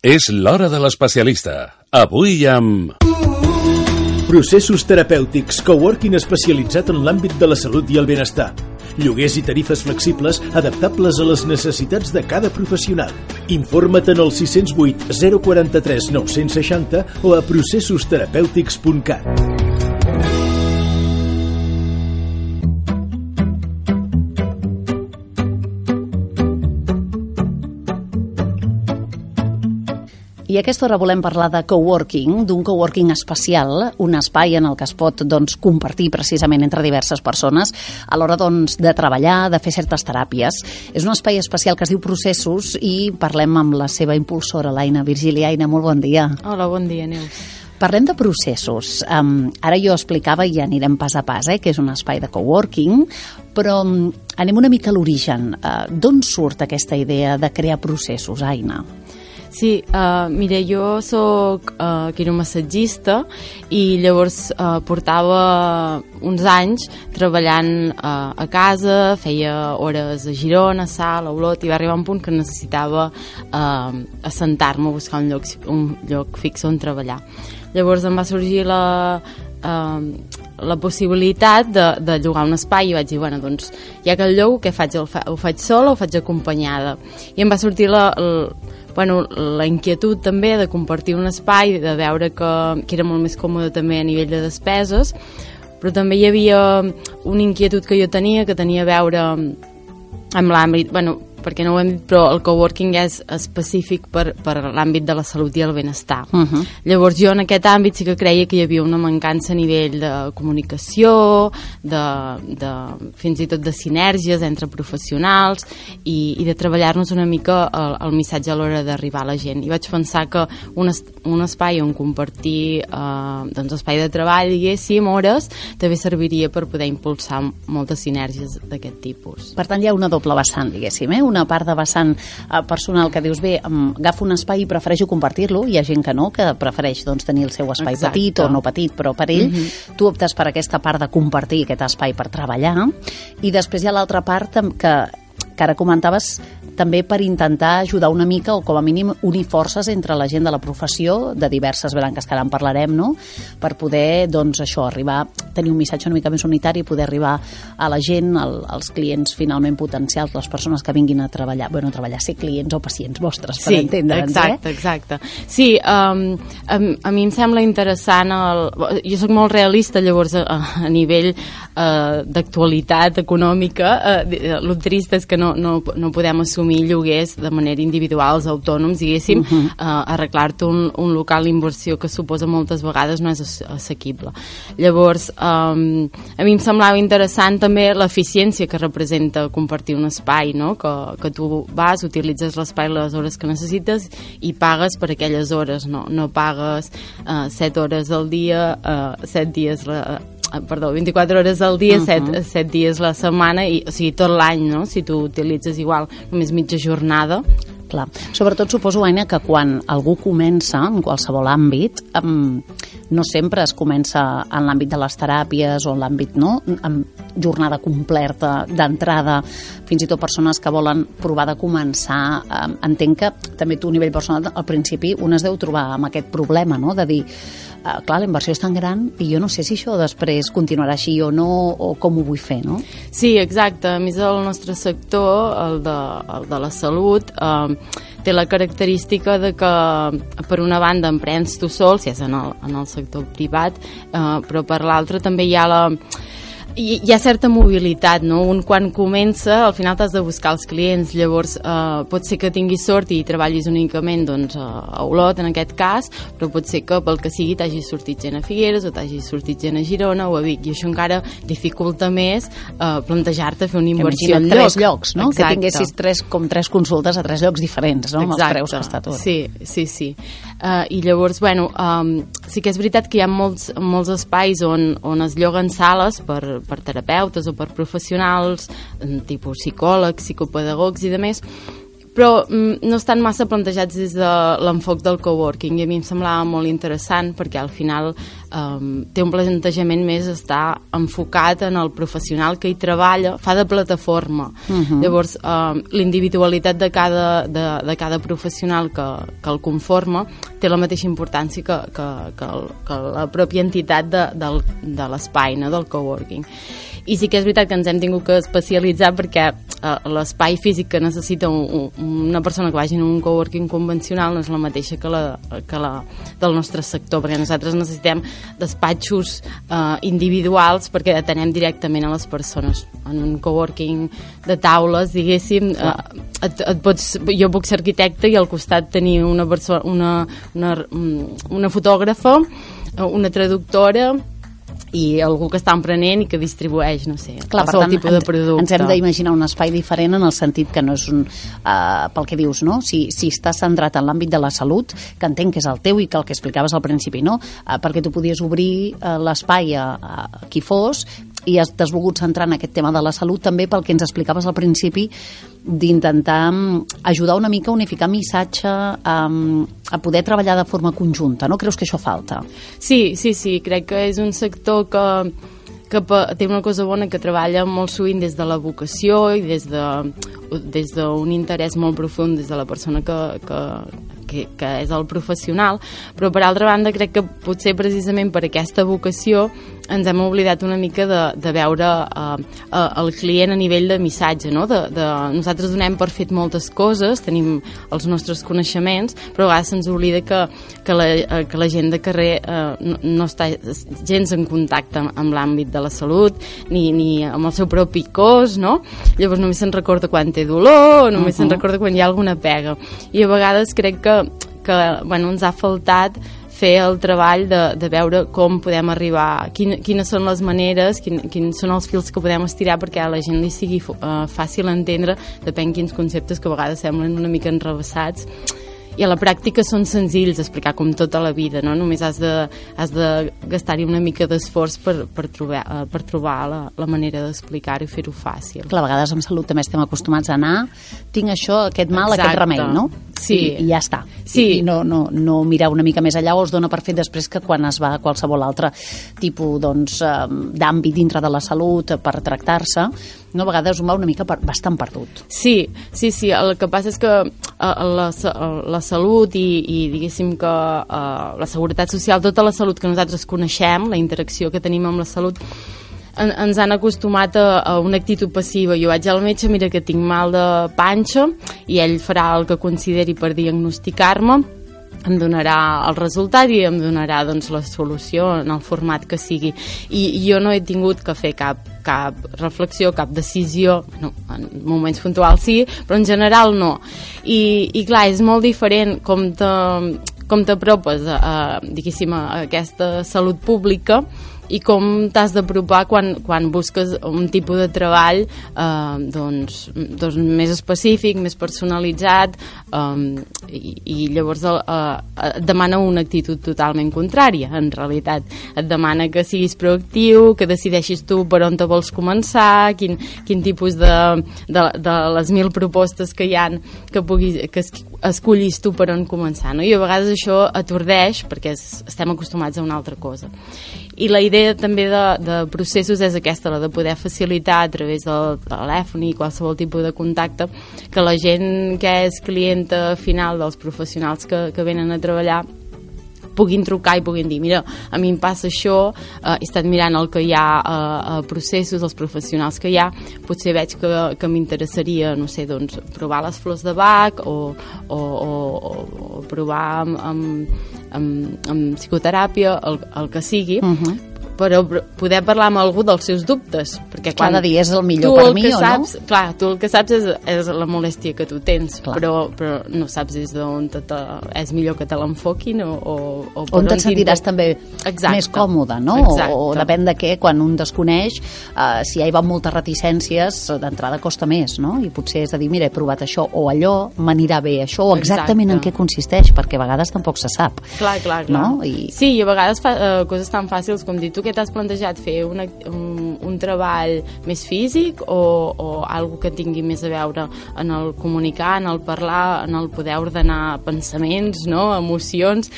És l'hora de l'especialista. Avui amb... Processos terapèutics, coworking especialitzat en l'àmbit de la salut i el benestar. Lloguers i tarifes flexibles adaptables a les necessitats de cada professional. Informa't en el 608 043 960 o a processosterapèutics.cat. I a aquesta hora volem parlar de coworking, d'un coworking especial, un espai en el que es pot doncs, compartir precisament entre diverses persones a l'hora doncs, de treballar, de fer certes teràpies. És un espai especial que es diu Processos i parlem amb la seva impulsora, l'Aina Virgília. Aina, molt bon dia. Hola, bon dia, Neus. Parlem de processos. Um, ara jo explicava i ja anirem pas a pas, eh, que és un espai de coworking, però um, anem una mica a l'origen. Uh, D'on surt aquesta idea de crear processos, Aina? Sí, uh, mira, jo sóc uh, quiromassatgista i llavors uh, portava uns anys treballant uh, a casa, feia hores a Girona, a Sal, a Olot, i va arribar un punt que necessitava uh, assentar-me, buscar un lloc, un lloc fix on treballar. Llavors em va sorgir la, uh, la possibilitat de, de llogar un espai i vaig dir, bueno, doncs, ja que el lloc, què faig? El fa, ho faig sola o ho faig acompanyada? I em va sortir la, la bueno, la inquietud també de compartir un espai, de veure que, que era molt més còmode també a nivell de despeses, però també hi havia una inquietud que jo tenia, que tenia a veure amb l'àmbit, bueno, perquè no ho hem dit, però el coworking és específic per, per l'àmbit de la salut i el benestar. Uh -huh. Llavors jo en aquest àmbit sí que creia que hi havia una mancança a nivell de comunicació, de, de, fins i tot de sinergies entre professionals i, i de treballar-nos una mica el, el missatge a l'hora d'arribar a la gent. I vaig pensar que un, es, un espai on compartir eh, doncs espai de treball, diguéssim, hores, també serviria per poder impulsar moltes sinergies d'aquest tipus. Per tant, hi ha una doble vessant, diguéssim, eh? Una part de vessant eh, personal que dius, bé, agafo un espai i prefereixo compartir-lo, hi ha gent que no, que prefereix doncs, tenir el seu espai Exacte. petit o no petit, però per ell, mm -hmm. tu optes per aquesta part de compartir aquest espai per treballar, i després hi ha l'altra part que que ara comentaves també per intentar ajudar una mica o com a mínim unir forces entre la gent de la professió de diverses branques que ara en parlarem no? per poder doncs això arribar tenir un missatge una mica més unitari i poder arribar a la gent, al, als clients finalment potencials, les persones que vinguin a treballar bueno, a treballar, ser clients o pacients vostres per sí, entendre'ns, exacte, eh? exacte. Sí, um, a, a mi em sembla interessant el, jo sóc molt realista llavors a, a nivell uh, d'actualitat econòmica uh, el trist és que no, no, no podem assumir lloguers de manera individual els autònoms, diguéssim, uh -huh. uh, arreglar-te un, un local d'inversió que suposa moltes vegades no és ass- assequible. Llavors, um, a mi em semblava interessant també l'eficiència que representa compartir un espai, no? que, que tu vas, utilitzes l'espai les hores que necessites i pagues per aquelles hores, no, no pagues uh, 7 hores al dia, uh, 7 dies la, eh, perdó, 24 hores al dia, Mhm. 7, 7 dies la setmana, i, o sigui, tot l'any, no? Si tu utilitzes igual només mitja jornada. Clar. Sobretot suposo, Aina, que quan algú comença en qualsevol àmbit, um, no sempre es comença en l'àmbit de les teràpies o en l'àmbit, no?, amb jornada completa d'entrada, fins i tot persones que volen provar de començar. Um, entenc que també tu a nivell personal al principi un es deu trobar amb aquest problema, no?, de dir, uh, clar, la inversió és tan gran i jo no sé si això després continuarà així o no, o com ho vull fer, no? Sí, exacte. A més, el nostre sector, el de, el de la salut, eh, té la característica de que, per una banda, emprens tu sol, si és en el, en el sector privat, eh, però per l'altra també hi ha la hi, hi ha certa mobilitat, no? Un quan comença, al final t'has de buscar els clients, llavors eh, pot ser que tinguis sort i treballis únicament doncs, a Olot, en aquest cas, però pot ser que pel que sigui t'hagi sortit gent a Figueres o t'hagi sortit gent a Girona o a Vic, i això encara dificulta més eh, plantejar-te fer una inversió en tres lloc. llocs, no? Que tinguessis tres, com tres consultes a tres llocs diferents, no? Amb els preus que està tot. Sí, sí, sí. Uh, I llavors, bueno, um, sí que és veritat que hi ha molts, molts espais on, on es lloguen sales per, per terapeutes o per professionals, tipus psicòlegs, psicopedagogs i de més, però mm, no estan massa plantejats des de l'enfoc del coworking i a mi em semblava molt interessant perquè al final um, té un plantejament més està enfocat en el professional que hi treballa, fa de plataforma uh -huh. llavors um, l'individualitat de cada, de, de cada professional que, que el conforma té la mateixa importància que, que, que, el, que la pròpia entitat de, del, de l'espai, no? del coworking i sí que és veritat que ens hem tingut que especialitzar perquè eh, l'espai físic que necessita un, un, una persona que vagi en un coworking convencional no és la mateixa que la, que la del nostre sector, perquè nosaltres necessitem despatxos eh, individuals perquè atenem directament a les persones. En un coworking de taules diguéssim, eh, et, et pots, jo puc ser arquitecte i al costat tenir una, persona, una, una, una fotògrafa una traductora i algú que està emprenent i que distribueix, no sé, Clar, qualsevol tant, tipus de producte. Ens hem d'imaginar un espai diferent en el sentit que no és un... Uh, pel que dius, no? Si, si està centrat en l'àmbit de la salut, que entenc que és el teu i que el que explicaves al principi, no? Uh, perquè tu podies obrir uh, l'espai a, a qui fos i t'has volgut centrar en aquest tema de la salut també pel que ens explicaves al principi d'intentar mm, ajudar una mica a unificar missatge a, a poder treballar de forma conjunta, no? Creus que això falta? Sí, sí, sí, crec que és un sector que que té una cosa bona que treballa molt sovint des de la vocació i des d'un de, des d'un interès molt profund des de la persona que, que, que, que és el professional, però per altra banda crec que potser precisament per aquesta vocació ens hem oblidat una mica de, de veure uh, uh, el client a nivell de missatge, no? De, de, nosaltres donem per fet moltes coses, tenim els nostres coneixements, però a vegades se'ns oblida que, que, la, uh, que la gent de carrer uh, no, no està gens en contacte amb, amb l'àmbit de la salut, ni, ni amb el seu propi cos, no? Llavors només se'n recorda quan té dolor, només uh -huh. se'n recorda quan hi ha alguna pega. I a vegades crec que, que bueno, ens ha faltat fer el treball de, de veure com podem arribar, quin, quines són les maneres, quin, quins són els fils que podem estirar perquè a la gent li sigui uh, fàcil entendre, depèn quins conceptes que a vegades semblen una mica enrevessats i a la pràctica són senzills d'explicar com tota la vida, no? només has de, has de gastar-hi una mica d'esforç per, per trobar, uh, per trobar la, la manera d'explicar-ho i fer-ho fàcil. Clar, a vegades en salut també estem acostumats a anar, tinc això, aquest mal, Exacte. aquest remei, no? Sí. I, i ja està. Sí. I, i no, no, no mirar una mica més allà o es dona per fet després que quan es va a qualsevol altre tipus doncs, d'àmbit dintre de la salut per tractar-se, no, a vegades un va una mica per, bastant perdut. Sí, sí, sí. El que passa és que uh, la, la salut i, i diguéssim que uh, la seguretat social, tota la salut que nosaltres coneixem, la interacció que tenim amb la salut, en, ens han acostumat a, a una actitud passiva. Jo vaig al metge, mira que tinc mal de panxa, i ell farà el que consideri per diagnosticar-me, em donarà el resultat i em donarà doncs, la solució en el format que sigui. I, jo no he tingut que fer cap, cap reflexió, cap decisió, no, en moments puntuals sí, però en general no. I, i clar, és molt diferent com te, com t'apropes a, a, diguéssim, a aquesta salut pública i com t'has d'apropar quan, quan busques un tipus de treball eh, doncs, doncs més específic, més personalitzat eh, i, i llavors eh, et demana una actitud totalment contrària, en realitat. Et demana que siguis proactiu, que decideixis tu per on te vols començar, quin, quin tipus de, de, de les mil propostes que hi han que, puguis, que escollis tu per on començar. No? I a vegades això atordeix perquè estem acostumats a una altra cosa. I la idea també de, de processos és aquesta, la de poder facilitar a través del telèfon i qualsevol tipus de contacte que la gent que és clienta final dels professionals que, que venen a treballar puguin trucar i puguin dir, mira, a mi em passa això, eh, he estat mirant el que hi ha a, eh, a processos, els professionals que hi ha, potser veig que, que m'interessaria, no sé, doncs, provar les flors de bac o, o, o, o provar amb, amb, amb, amb psicoteràpia, el, el que sigui, uh -huh però poder parlar amb algú dels seus dubtes perquè quan cada dia és el millor per mi o saps, no? clar, tu el que saps és, és la molèstia que tu tens però, però no saps des d'on és millor que te l'enfoquin o, o, o on te'n sentiràs també Exacte. més còmode no? Exacte. O, o depèn de què, quan un desconeix uh, si ja hi va moltes reticències d'entrada costa més, no? I potser és a dir, mira, he provat això o allò, m'anirà bé això o exactament Exacte. en què consisteix perquè a vegades tampoc se sap clar, clar, clar. No? I... sí, i a vegades fa uh, coses tan fàcils com dir tu què t'has plantejat? Fer una, un, un treball més físic o, o algo que tingui més a veure en el comunicar, en el parlar, en el poder ordenar pensaments, no? emocions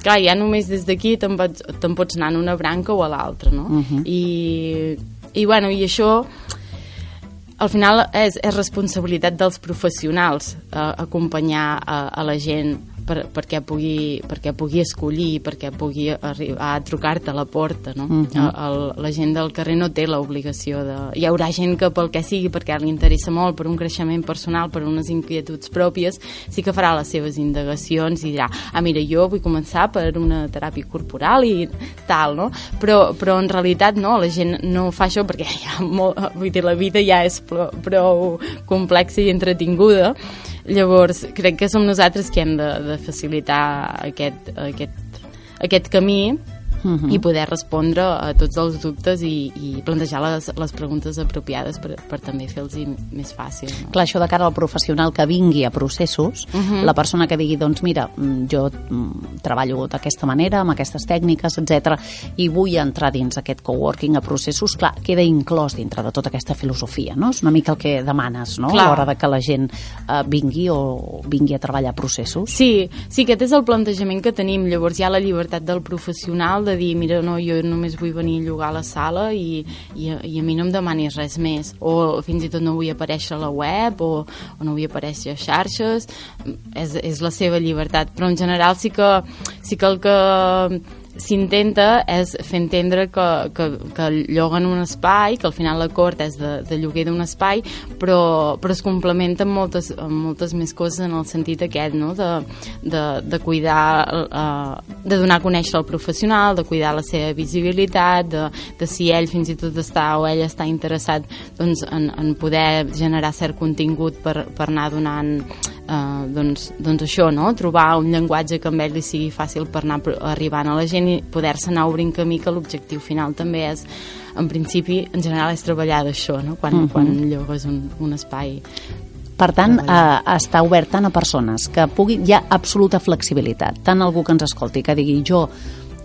clar, ja només des d'aquí te'n te pots anar en una branca o a l'altra, no? Uh -huh. I, I, bueno, i això al final és, és responsabilitat dels professionals eh, acompanyar a, a la gent per, perquè, pugui, perquè pugui escollir, perquè pugui arribar a trucar-te a la porta, no? Uh -huh. el, la gent del carrer no té l'obligació de... Hi haurà gent que pel que sigui, perquè li interessa molt, per un creixement personal, per unes inquietuds pròpies, sí que farà les seves indagacions i dirà, ah, mira, jo vull començar per una teràpia corporal i tal, no? Però, però en realitat no, la gent no fa això perquè ha molt, vull dir, la vida ja és prou, prou complexa i entretinguda Llavors, crec que som nosaltres que hem de, de facilitar aquest, aquest, aquest camí uh -huh. i poder respondre a tots els dubtes i, i plantejar les, les preguntes apropiades per, per també fer-los més fàcil. No? Clar, això de cara al professional que vingui a processos, uh -huh. la persona que digui, doncs mira, mm, jo mm, treballo d'aquesta manera, amb aquestes tècniques, etc i vull entrar dins aquest coworking a processos, clar, queda inclòs dintre de tota aquesta filosofia, no? És una mica el que demanes, no? Clar. A l'hora de que la gent eh, vingui o vingui a treballar processos. Sí, sí, aquest és el plantejament que tenim. Llavors hi ha la llibertat del professional de dir, mira, no, jo només vull venir a llogar a la sala i, i, i a mi no em demanis res més, o fins i tot no vull aparèixer a la web, o, o no vull aparèixer a xarxes, és, és la seva llibertat, però en general sí que, sí que el que s'intenta és fer entendre que, que, que lloguen un espai, que al final l'acord és de, de lloguer d'un espai, però, però es complementa amb moltes, amb moltes més coses en el sentit aquest, no? de, de, de cuidar, eh, de donar a conèixer el professional, de cuidar la seva visibilitat, de, de si ell fins i tot està o ell està interessat doncs, en, en poder generar cert contingut per, per anar donant eh, doncs, doncs això, no? trobar un llenguatge que amb ell li sigui fàcil per anar arribant a la gent i poder-se anar obrint camí que l'objectiu final també és en principi, en general, és treballar d'això, no? quan, uh -huh. quan llogues un, un espai per tant, eh, està obert tant a persones que pugui, hi ha absoluta flexibilitat, tant algú que ens escolti que digui jo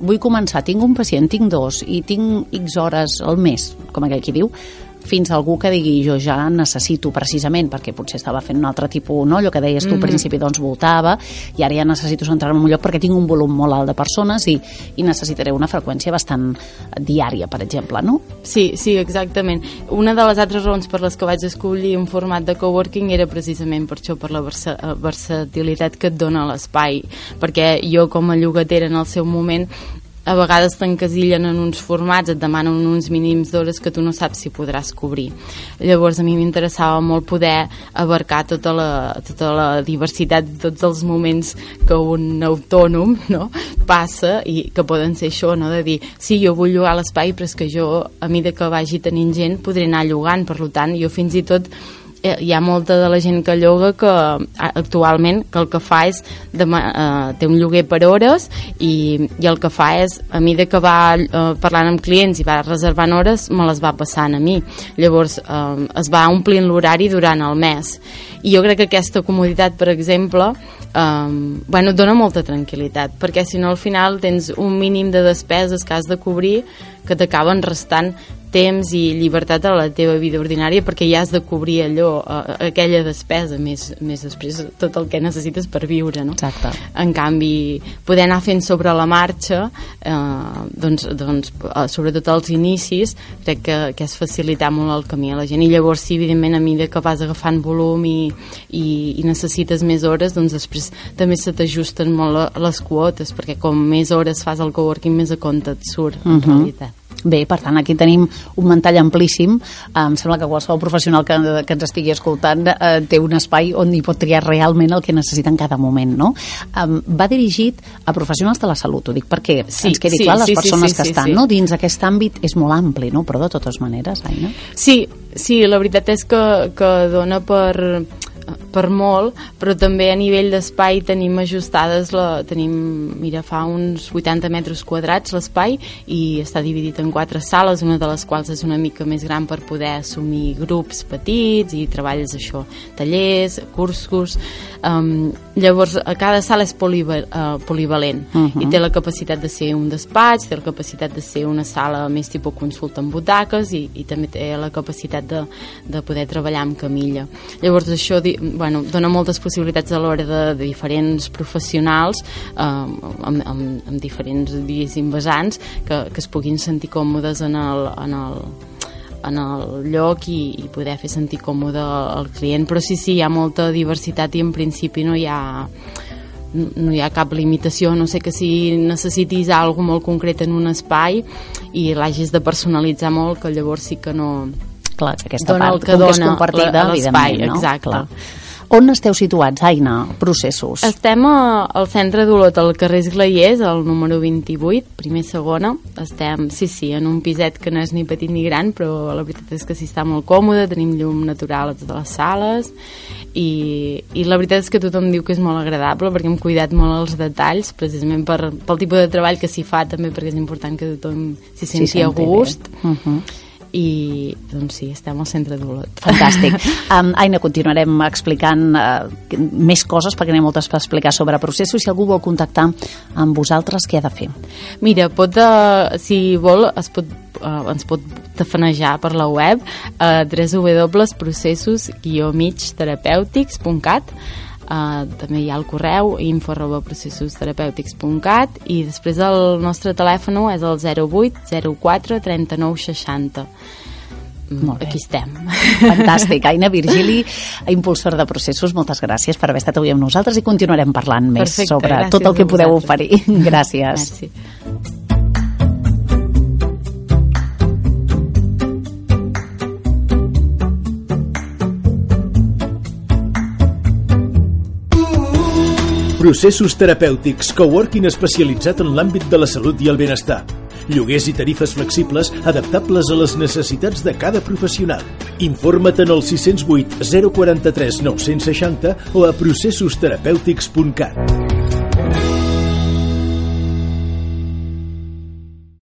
vull començar, tinc un pacient, tinc dos i tinc X hores al mes, com aquell qui diu, fins a algú que digui jo ja necessito precisament, perquè potser estava fent un altre tipus, no? allò que deies tu mm -hmm. al principi doncs voltava, i ara ja necessito centrar-me en un lloc perquè tinc un volum molt alt de persones i, i necessitaré una freqüència bastant diària, per exemple, no? Sí, sí, exactament. Una de les altres raons per les que vaig escollir un format de coworking era precisament per això, per la versatilitat que et dona l'espai, perquè jo com a llogatera en el seu moment a vegades t'encasillen en uns formats, et demanen uns mínims d'hores que tu no saps si podràs cobrir. Llavors a mi m'interessava molt poder abarcar tota la, tota la diversitat de tots els moments que un autònom no, passa i que poden ser això, no? de dir, sí, jo vull llogar l'espai, però és que jo, a mesura que vagi tenint gent, podré anar llogant, per tant, jo fins i tot hi ha molta de la gent que lloga que actualment que el que fa és demà, eh, té un lloguer per hores i, i el que fa és a mesura que va eh, parlant amb clients i va reservant hores me les va passant a mi. Llavors eh, es va omplint l'horari durant el mes. I jo crec que aquesta comoditat per exemple eh, bueno, dona molta tranquil·litat perquè si no al final tens un mínim de despeses que has de cobrir que t'acaben restant temps i llibertat a la teva vida ordinària perquè ja has de cobrir allò, uh, aquella despesa més, més després tot el que necessites per viure no? Exacte. en canvi poder anar fent sobre la marxa eh, doncs, doncs uh, sobretot als inicis crec que, que és facilitar molt el camí a la gent i llavors sí, evidentment a mesura que vas agafant volum i, i, i necessites més hores doncs després també se t'ajusten molt les quotes perquè com més hores fas el coworking més a compte et surt uh -huh. en mhm. realitat Bé, per tant, aquí tenim un mantall amplíssim. Em sembla que qualsevol professional que, que ens estigui escoltant eh, té un espai on hi pot triar realment el que necessita en cada moment, no? Um, va dirigit a professionals de la salut, ho dic perquè sí, ens quedi sí, clar les sí, persones sí, sí, que estan sí, sí. no? dins aquest àmbit és molt ampli, no? però de totes maneres, Aina. Sí, sí, la veritat és que, que dona per per molt, però també a nivell d'espai tenim ajustades, la, tenim, mira, fa uns 80 metres quadrats l'espai i està dividit en quatre sales, una de les quals és una mica més gran per poder assumir grups petits i treballes això, tallers, cursos, um, llavors a cada sala és uh, polivalent uh -huh. i té la capacitat de ser un despatx, té la capacitat de ser una sala més tipus consulta amb butaques i, i també té la capacitat de, de poder treballar amb camilla. Llavors això bueno, dona moltes possibilitats a l'hora de, de diferents professionals eh, amb, amb, amb diferents diguéssim vessants que, que es puguin sentir còmodes en el, en el, en el lloc i, i poder fer sentir còmode el client però sí, sí, hi ha molta diversitat i en principi no hi ha no hi ha cap limitació, no sé que si necessitis alguna molt concret en un espai i l'hagis de personalitzar molt, que llavors sí que no... Clar, que aquesta dona part, que dona que és compartida, l'espai, no? exacte. Clar. On esteu situats, Aina, processos? Estem a, al centre d'Olot, al carrer Esglaiers, al número 28, primer segona. Estem, sí, sí, en un piset que no és ni petit ni gran, però la veritat és que sí està molt còmode, tenim llum natural a totes les sales i, i la veritat és que tothom diu que és molt agradable perquè hem cuidat molt els detalls precisament per, pel tipus de treball que s'hi fa també perquè és important que tothom s'hi senti sí, a gust uh -huh i doncs sí, estem al centre d'Olot. Fantàstic. Um, Aina, continuarem explicant uh, més coses perquè n'hi ha moltes per explicar sobre processos. Si algú vol contactar amb vosaltres, què ha de fer? Mira, pot, uh, si vol, es pot, uh, ens pot tafanejar per la web a uh, www.processos-migterapèutics.cat Uh, també hi ha el correu info arroba processosterapèutics.cat i després el nostre telèfon és el 08 04 39 60 molt bé. Aquí estem. Fantàstic. Aina Virgili, impulsor de processos, moltes gràcies per haver estat avui amb nosaltres i continuarem parlant més Perfecte, sobre tot el que podeu oferir. Gràcies. Merci. Processos terapèutics, coworking especialitzat en l'àmbit de la salut i el benestar. Lloguers i tarifes flexibles adaptables a les necessitats de cada professional. Informa't en el 608 043 960 o a processosterapèutics.cat.